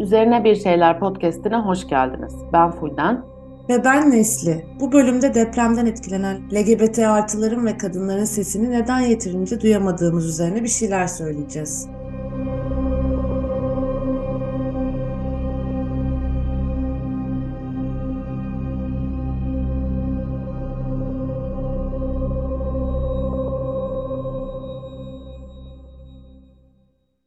Üzerine Bir Şeyler podcastine hoş geldiniz. Ben Fulden. Ve ben Nesli. Bu bölümde depremden etkilenen LGBT artıların ve kadınların sesini neden yeterince duyamadığımız üzerine bir şeyler söyleyeceğiz.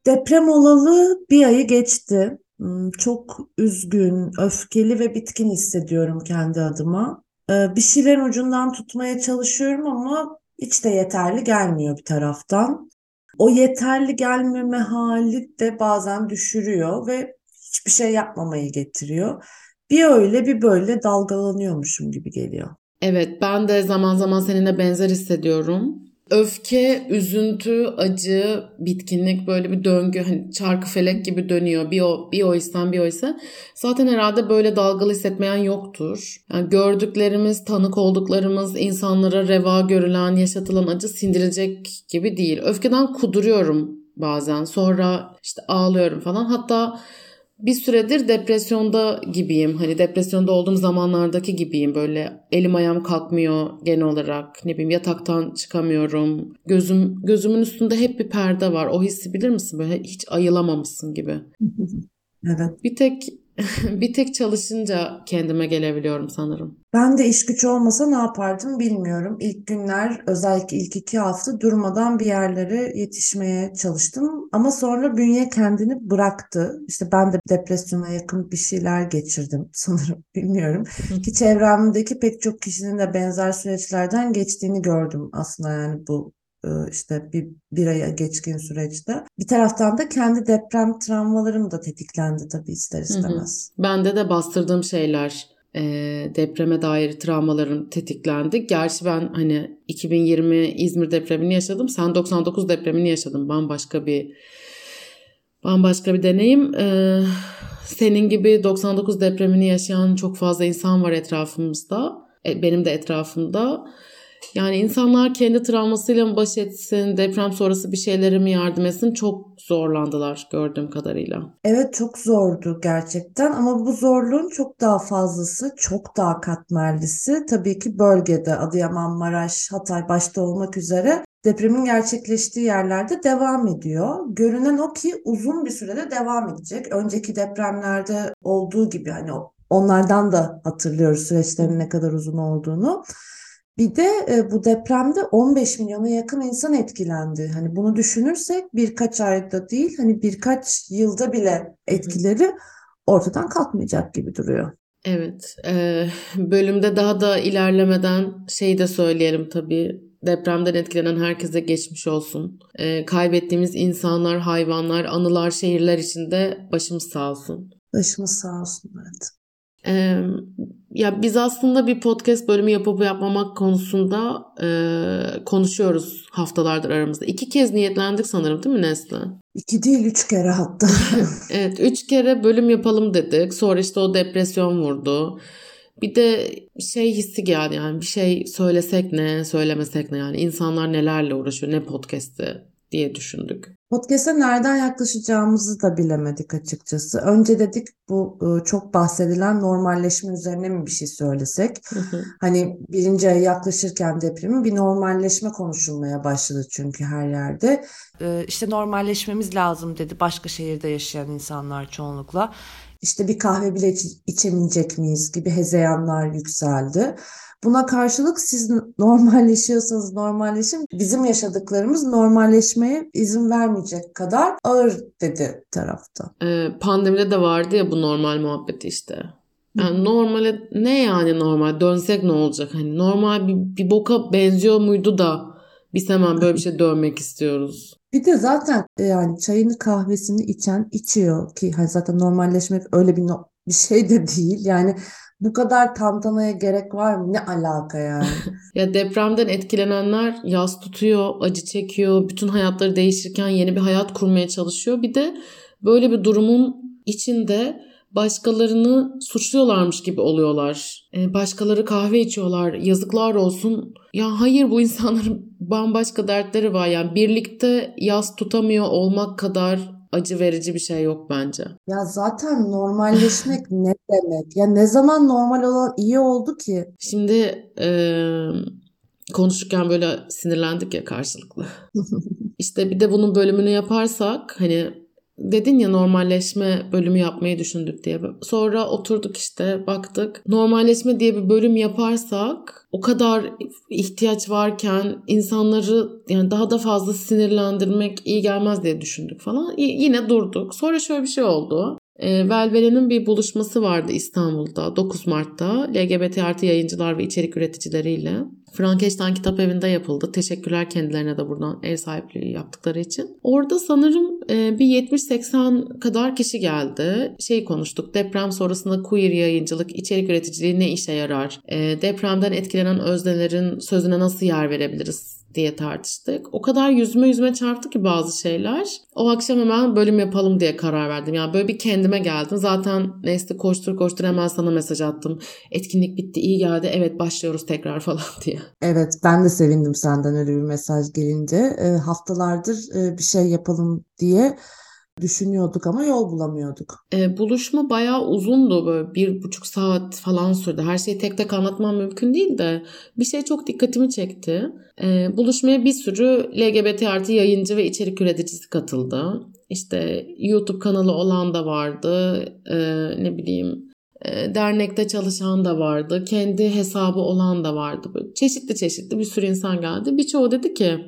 Deprem olalı bir ayı geçti. Hmm, çok üzgün, öfkeli ve bitkin hissediyorum kendi adıma. Ee, bir şeylerin ucundan tutmaya çalışıyorum ama hiç de yeterli gelmiyor bir taraftan. O yeterli gelmeme hali de bazen düşürüyor ve hiçbir şey yapmamayı getiriyor. Bir öyle bir böyle dalgalanıyormuşum gibi geliyor. Evet ben de zaman zaman seninle benzer hissediyorum. Öfke, üzüntü, acı, bitkinlik böyle bir döngü hani çarkı felek gibi dönüyor. Bir o, bir o isen bir o ise. Zaten herhalde böyle dalgalı hissetmeyen yoktur. Yani gördüklerimiz, tanık olduklarımız, insanlara reva görülen, yaşatılan acı sindirilecek gibi değil. Öfkeden kuduruyorum bazen. Sonra işte ağlıyorum falan. Hatta bir süredir depresyonda gibiyim. Hani depresyonda olduğum zamanlardaki gibiyim. Böyle elim ayağım kalkmıyor genel olarak. Ne bileyim yataktan çıkamıyorum. Gözüm gözümün üstünde hep bir perde var. O hissi bilir misin? Böyle hiç ayılamamışsın gibi. evet. Bir tek bir tek çalışınca kendime gelebiliyorum sanırım. Ben de iş güç olmasa ne yapardım bilmiyorum. İlk günler özellikle ilk iki hafta durmadan bir yerlere yetişmeye çalıştım. Ama sonra bünye kendini bıraktı. İşte ben de depresyona yakın bir şeyler geçirdim sanırım bilmiyorum. Ki çevremdeki pek çok kişinin de benzer süreçlerden geçtiğini gördüm aslında yani bu işte bir, bir aya geçkin süreçte. Bir taraftan da kendi deprem travmalarım da tetiklendi tabii ister istemez. Hı hı. Bende de bastırdığım şeyler e, depreme dair travmalarım tetiklendi. Gerçi ben hani 2020 İzmir depremini yaşadım. Sen 99 depremini yaşadın. Bambaşka bir bambaşka bir deneyim. E, senin gibi 99 depremini yaşayan çok fazla insan var etrafımızda. E, benim de etrafımda. Yani insanlar kendi travmasıyla mı baş etsin, deprem sonrası bir şeylere mi yardım etsin çok zorlandılar gördüğüm kadarıyla. Evet çok zordu gerçekten ama bu zorluğun çok daha fazlası, çok daha katmerlisi tabii ki bölgede Adıyaman, Maraş, Hatay başta olmak üzere depremin gerçekleştiği yerlerde devam ediyor. Görünen o ki uzun bir sürede devam edecek. Önceki depremlerde olduğu gibi hani onlardan da hatırlıyoruz süreçlerin ne kadar uzun olduğunu. Bir de e, bu depremde 15 milyona yakın insan etkilendi. Hani bunu düşünürsek birkaç ayda değil hani birkaç yılda bile etkileri ortadan kalkmayacak gibi duruyor. Evet, e, bölümde daha da ilerlemeden şey de söyleyelim tabii. Depremden etkilenen herkese geçmiş olsun. E, kaybettiğimiz insanlar, hayvanlar, anılar, şehirler içinde başımız sağ olsun. Başımız sağ olsun, evet. Ee, ya biz aslında bir podcast bölümü yapıp yapmamak konusunda e, konuşuyoruz haftalardır aramızda. İki kez niyetlendik sanırım değil mi Nesli? İki değil üç kere hatta. evet üç kere bölüm yapalım dedik. Sonra işte o depresyon vurdu. Bir de şey hissi geldi yani bir şey söylesek ne söylemesek ne yani insanlar nelerle uğraşıyor ne podcast'i diye düşündük. Podcast'a nereden yaklaşacağımızı da bilemedik açıkçası. Önce dedik bu e, çok bahsedilen normalleşme üzerine mi bir şey söylesek? Hani birinci ay yaklaşırken depremin bir normalleşme konuşulmaya başladı çünkü her yerde. Ee, işte normalleşmemiz lazım dedi başka şehirde yaşayan insanlar çoğunlukla. İşte bir kahve bile iç içemeyecek miyiz gibi hezeyanlar yükseldi. Buna karşılık siz normalleşiyorsanız normalleşin. Bizim yaşadıklarımız normalleşmeye izin vermeyecek kadar ağır dedi tarafta. Ee, pandemide de vardı ya bu normal muhabbeti işte. Yani normale ne yani normal? Dönsek ne olacak? Hani normal bir, bir boka benziyor muydu da biz hemen böyle bir şey dönmek istiyoruz. Bir de zaten e, yani çayını kahvesini içen içiyor ki hani zaten normalleşmek öyle bir no bir şey de değil. Yani bu kadar tantanaya gerek var mı? Ne alaka yani? ya depremden etkilenenler yaz tutuyor, acı çekiyor, bütün hayatları değişirken yeni bir hayat kurmaya çalışıyor. Bir de böyle bir durumun içinde başkalarını suçluyorlarmış gibi oluyorlar. E, başkaları kahve içiyorlar. Yazıklar olsun. Ya hayır bu insanların bambaşka dertleri var. Yani birlikte yaz tutamıyor olmak kadar acı verici bir şey yok bence. Ya zaten normalleşmek ne demek? Ya ne zaman normal olan iyi oldu ki? Şimdi e, konuşurken böyle sinirlendik ya karşılıklı. işte bir de bunun bölümünü yaparsak hani dedin ya normalleşme bölümü yapmayı düşündük diye. Sonra oturduk işte baktık. Normalleşme diye bir bölüm yaparsak o kadar ihtiyaç varken insanları yani daha da fazla sinirlendirmek iyi gelmez diye düşündük falan. Y- yine durduk. Sonra şöyle bir şey oldu. E, Velvele'nin bir buluşması vardı İstanbul'da 9 Mart'ta LGBT artı yayıncılar ve içerik üreticileriyle. Frankenstein Kitap Evi'nde yapıldı. Teşekkürler kendilerine de buradan ev sahipliği yaptıkları için. Orada sanırım e, bir 70-80 kadar kişi geldi. Şey konuştuk. Deprem sonrasında queer yayıncılık, içerik üreticiliği ne işe yarar? E, depremden etkilenen öznelerin sözüne nasıl yer verebiliriz? Diye tartıştık. O kadar yüzme yüzme çarptı ki bazı şeyler. O akşam hemen bölüm yapalım diye karar verdim. Yani böyle bir kendime geldim. Zaten neyse koştur koştur hemen sana mesaj attım. Etkinlik bitti iyi geldi. Evet başlıyoruz tekrar falan diye. Evet ben de sevindim senden öyle bir mesaj gelince. E, haftalardır e, bir şey yapalım diye düşünüyorduk ama yol bulamıyorduk. E, buluşma bayağı uzundu böyle bir buçuk saat falan sürdü. Her şeyi tek tek anlatmam mümkün değil de bir şey çok dikkatimi çekti. E, buluşmaya bir sürü LGBT artı yayıncı ve içerik üreticisi katıldı. İşte YouTube kanalı olan da vardı. E, ne bileyim e, dernekte çalışan da vardı. Kendi hesabı olan da vardı. Böyle çeşitli çeşitli bir sürü insan geldi. Birçoğu dedi ki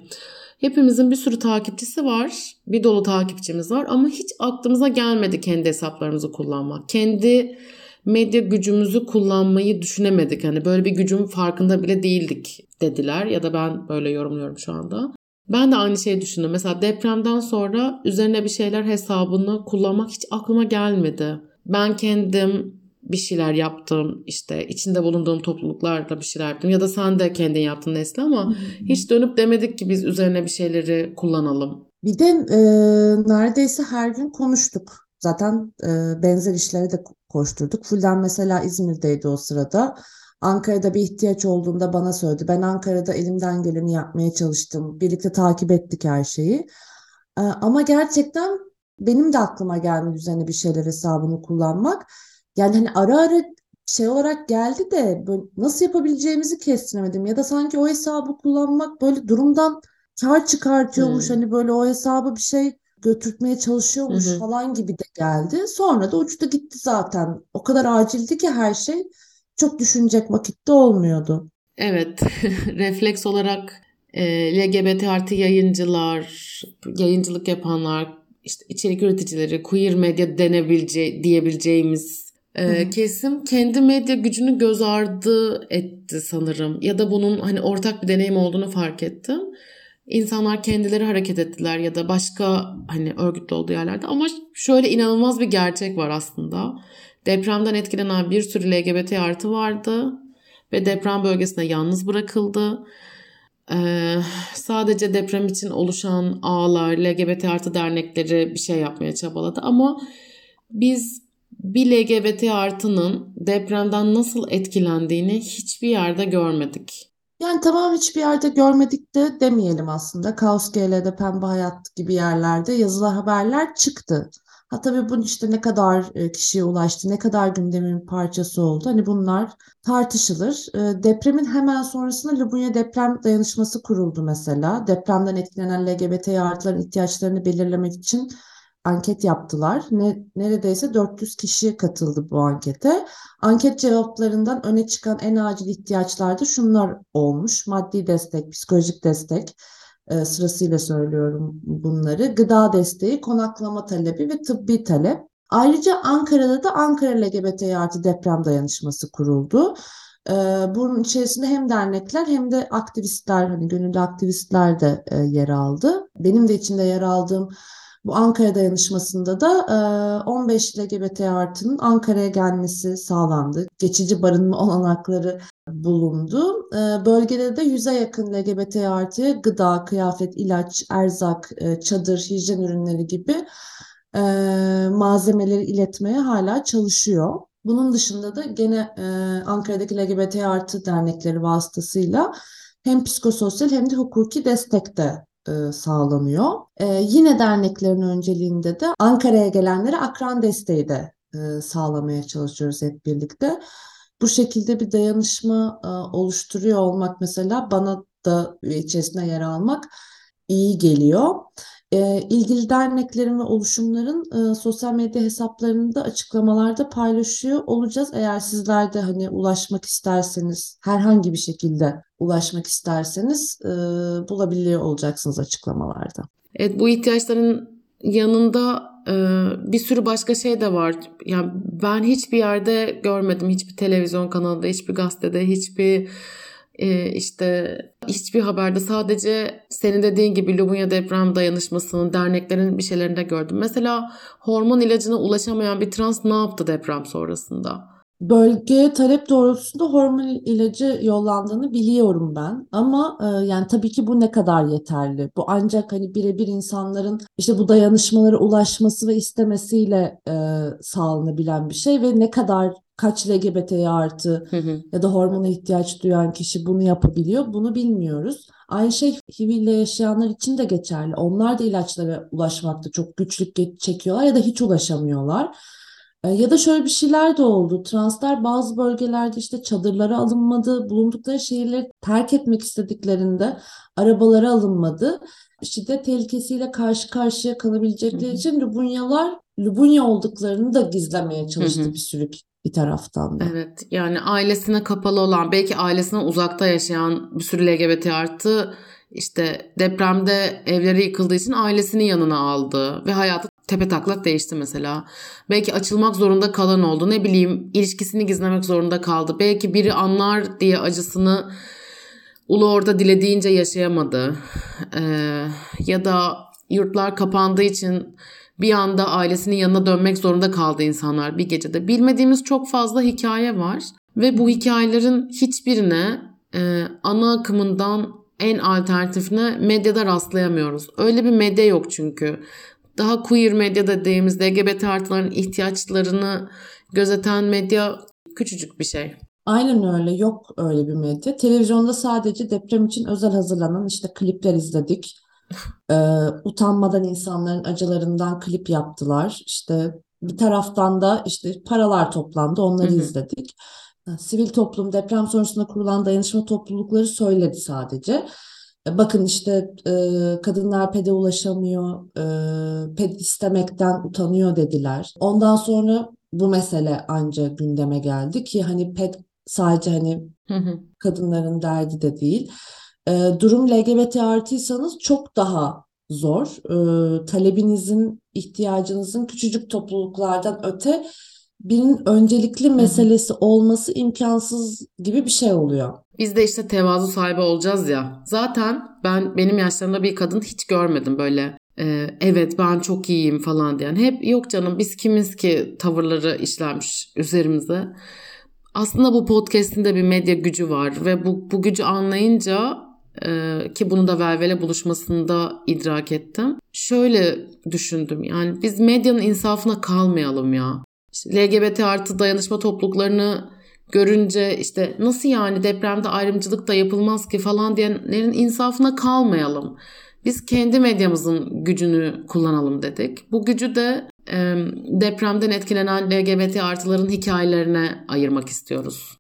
Hepimizin bir sürü takipçisi var. Bir dolu takipçimiz var ama hiç aklımıza gelmedi kendi hesaplarımızı kullanmak. Kendi medya gücümüzü kullanmayı düşünemedik. Hani böyle bir gücün farkında bile değildik dediler ya da ben böyle yorumluyorum şu anda. Ben de aynı şeyi düşündüm. Mesela depremden sonra üzerine bir şeyler hesabını kullanmak hiç aklıma gelmedi. Ben kendim bir şeyler yaptım işte içinde bulunduğum topluluklarla bir şeyler yaptım ya da sen de kendin yaptın Nesli ama hiç dönüp demedik ki biz üzerine bir şeyleri kullanalım. Bir de e, neredeyse her gün konuştuk. Zaten e, benzer işlere de koşturduk. Fulden mesela İzmir'deydi o sırada. Ankara'da bir ihtiyaç olduğunda bana söyledi. Ben Ankara'da elimden geleni yapmaya çalıştım. Birlikte takip ettik her şeyi. E, ama gerçekten benim de aklıma gelmedi üzerine bir şeyler hesabını kullanmak. Yani hani ara ara şey olarak geldi de böyle nasıl yapabileceğimizi kestiremedim. Ya da sanki o hesabı kullanmak böyle durumdan kar çıkartıyormuş. Hmm. Hani böyle o hesabı bir şey götürtmeye çalışıyormuş hı falan gibi de geldi. Sonra da uçtu gitti zaten. O kadar acildi ki her şey çok düşünecek vakitte olmuyordu. Evet, refleks olarak e, LGBT artı yayıncılar, yayıncılık yapanlar, işte içerik üreticileri, queer medya denebilece diyebileceğimiz ee, kesim kendi medya gücünü göz ardı etti sanırım. Ya da bunun hani ortak bir deneyim olduğunu fark ettim. İnsanlar kendileri hareket ettiler ya da başka hani örgütlü olduğu yerlerde. Ama şöyle inanılmaz bir gerçek var aslında. Depremden etkilenen bir sürü LGBT artı vardı ve deprem bölgesinde yalnız bırakıldı. Ee, sadece deprem için oluşan ağlar, LGBT artı dernekleri bir şey yapmaya çabaladı ama biz bir LGBT artının depremden nasıl etkilendiğini hiçbir yerde görmedik. Yani tamam hiçbir yerde görmedik de demeyelim aslında. Kaos GL'de Pembe Hayat gibi yerlerde yazılı haberler çıktı. Ha tabii bu işte ne kadar e, kişiye ulaştı, ne kadar gündemin parçası oldu. Hani bunlar tartışılır. E, depremin hemen sonrasında Lubunya Deprem Dayanışması kuruldu mesela. Depremden etkilenen LGBT artıların ihtiyaçlarını belirlemek için anket yaptılar. Ne, neredeyse 400 kişi katıldı bu ankete. Anket cevaplarından öne çıkan en acil ihtiyaçlar da şunlar olmuş. Maddi destek, psikolojik destek e, sırasıyla söylüyorum bunları. Gıda desteği, konaklama talebi ve tıbbi talep. Ayrıca Ankara'da da Ankara LGBT artı deprem dayanışması kuruldu. Ee, bunun içerisinde hem dernekler hem de aktivistler, hani gönüllü aktivistler de e, yer aldı. Benim de içinde yer aldığım bu Ankara dayanışmasında da 15 LGBT artının Ankara'ya gelmesi sağlandı. Geçici barınma olanakları bulundu. Bölgede de 100'e yakın LGBT artıya gıda, kıyafet, ilaç, erzak, çadır, hijyen ürünleri gibi malzemeleri iletmeye hala çalışıyor. Bunun dışında da gene Ankara'daki LGBT artı dernekleri vasıtasıyla hem psikososyal hem de hukuki destek de e, sağlanıyor. E, yine derneklerin önceliğinde de Ankara'ya gelenlere akran desteği de e, sağlamaya çalışıyoruz hep birlikte. Bu şekilde bir dayanışma oluşturuyor olmak mesela bana da içerisinde yer almak iyi geliyor. E, ilgili derneklerin ve oluşumların e, sosyal medya hesaplarında açıklamalarda paylaşıyor olacağız. Eğer sizler de hani ulaşmak isterseniz herhangi bir şekilde ulaşmak isterseniz e, bulabiliyor olacaksınız açıklamalarda. Evet bu ihtiyaçların yanında e, bir sürü başka şey de var. Yani ben hiçbir yerde görmedim. Hiçbir televizyon kanalında, hiçbir gazetede, hiçbir e, işte hiçbir haberde sadece senin dediğin gibi Lubunya deprem dayanışmasının, derneklerin bir şeylerinde gördüm. Mesela hormon ilacına ulaşamayan bir trans ne yaptı deprem sonrasında? Bölgeye talep doğrultusunda hormon ilacı yollandığını biliyorum ben. Ama e, yani tabii ki bu ne kadar yeterli? Bu ancak hani birebir insanların işte bu dayanışmalara ulaşması ve istemesiyle e, sağlanabilen bir şey ve ne kadar kaç LGBT artı hı hı. ya da hormona ihtiyaç duyan kişi bunu yapabiliyor bunu bilmiyoruz. Aynı şey HIV ile yaşayanlar için de geçerli. Onlar da ilaçlara ulaşmakta çok güçlük çekiyorlar ya da hiç ulaşamıyorlar. E, ya da şöyle bir şeyler de oldu. Translar bazı bölgelerde işte çadırlara alınmadı. Bulundukları şehirleri terk etmek istediklerinde arabalara alınmadı. Şiddet tehlikesiyle karşı karşıya kalabilecekleri için Lubunyalar Lubunya olduklarını da gizlemeye çalıştı bir sürü bir taraftan da. Evet yani ailesine kapalı olan belki ailesine uzakta yaşayan bir sürü LGBT artı işte depremde evleri yıkıldığı için ailesini yanına aldı ve hayatı tepe taklak değişti mesela. Belki açılmak zorunda kalan oldu. Ne bileyim ilişkisini gizlemek zorunda kaldı. Belki biri anlar diye acısını ulu orada dilediğince yaşayamadı. Ee, ya da yurtlar kapandığı için bir anda ailesinin yanına dönmek zorunda kaldı insanlar bir gecede. Bilmediğimiz çok fazla hikaye var ve bu hikayelerin hiçbirine e, ana akımından en alternatifine medyada rastlayamıyoruz. Öyle bir medya yok çünkü daha queer medya dediğimiz LGBT artıların ihtiyaçlarını gözeten medya küçücük bir şey. Aynen öyle yok öyle bir medya. Televizyonda sadece deprem için özel hazırlanan işte klipler izledik. Ee, utanmadan insanların acılarından klip yaptılar. İşte bir taraftan da işte paralar toplandı onları hı hı. izledik. Sivil toplum deprem sonrasında kurulan dayanışma toplulukları söyledi sadece. E, bakın işte e, kadınlar PED'e ulaşamıyor, e, PED istemekten utanıyor dediler. Ondan sonra bu mesele anca gündeme geldi ki hani PED sadece hani kadınların derdi de değil. E, durum LGBT artıysanız çok daha zor. E, talebinizin, ihtiyacınızın küçücük topluluklardan öte birinin öncelikli meselesi olması imkansız gibi bir şey oluyor. Biz de işte tevazu sahibi olacağız ya. Zaten ben benim yaşlarımda bir kadın hiç görmedim böyle e, evet ben çok iyiyim falan diyen. Hep yok canım biz kimiz ki tavırları işlenmiş üzerimize. Aslında bu podcast'in de bir medya gücü var ve bu, bu gücü anlayınca e, ki bunu da Velvele buluşmasında idrak ettim. Şöyle düşündüm yani biz medyanın insafına kalmayalım ya. İşte LGBT artı dayanışma topluluklarını görünce işte nasıl yani depremde ayrımcılık da yapılmaz ki falan diyenlerin insafına kalmayalım. Biz kendi medyamızın gücünü kullanalım dedik. Bu gücü de e, depremden etkilenen LGBT artıların hikayelerine ayırmak istiyoruz.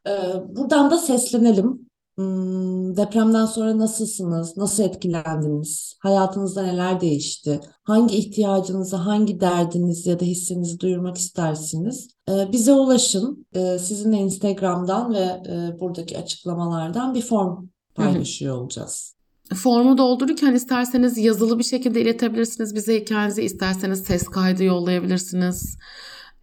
Buradan da seslenelim. Hmm, depremden sonra nasılsınız? Nasıl etkilendiniz? Hayatınızda neler değişti? Hangi ihtiyacınızı, hangi derdinizi ya da hissinizi duyurmak istersiniz? Ee, bize ulaşın. Ee, sizinle Instagram'dan ve e, buradaki açıklamalardan bir form paylaşıyor olacağız. Formu doldururken isterseniz yazılı bir şekilde iletebilirsiniz bize hikayenizi. isterseniz ses kaydı yollayabilirsiniz.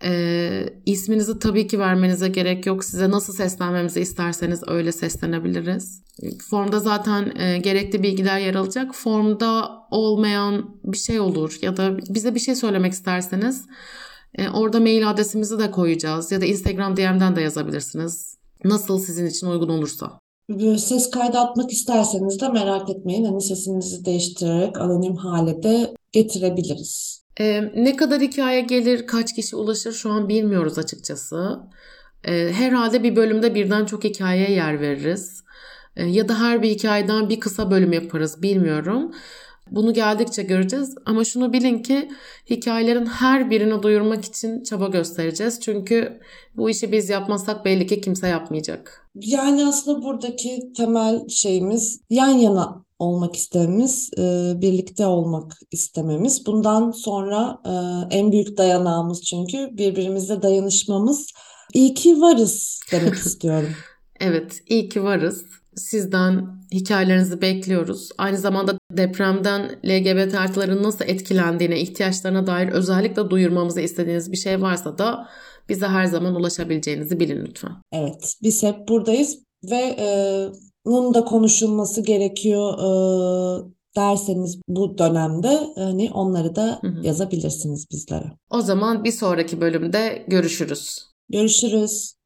E, isminizi tabii ki vermenize gerek yok. Size nasıl seslenmemizi isterseniz öyle seslenebiliriz. Formda zaten e, gerekli bilgiler yer alacak. Formda olmayan bir şey olur ya da bize bir şey söylemek isterseniz e, orada mail adresimizi de koyacağız ya da Instagram DM'den de yazabilirsiniz. Nasıl sizin için uygun olursa. Ses kaydı atmak isterseniz de merak etmeyin. Hani sesinizi değiştirerek anonim hale de getirebiliriz. Ee, ne kadar hikaye gelir, kaç kişi ulaşır şu an bilmiyoruz açıkçası. Ee, herhalde bir bölümde birden çok hikayeye yer veririz. Ee, ya da her bir hikayeden bir kısa bölüm yaparız bilmiyorum. Bunu geldikçe göreceğiz ama şunu bilin ki hikayelerin her birini duyurmak için çaba göstereceğiz. Çünkü bu işi biz yapmazsak belli ki kimse yapmayacak. Yani aslında buradaki temel şeyimiz yan yana olmak istememiz, e, birlikte olmak istememiz. Bundan sonra e, en büyük dayanağımız çünkü birbirimizle dayanışmamız. İyi ki varız demek istiyorum. Evet, iyi ki varız. Sizden hikayelerinizi bekliyoruz. Aynı zamanda depremden LGBT artıların nasıl etkilendiğine, ihtiyaçlarına dair özellikle duyurmamızı istediğiniz bir şey varsa da bize her zaman ulaşabileceğinizi bilin lütfen. Evet, biz hep buradayız ve e, bunun da konuşulması gerekiyor e, derseniz bu dönemde hani onları da Hı hı. yazabilirsiniz bizlere. O zaman bir sonraki bölümde görüşürüz. Görüşürüz.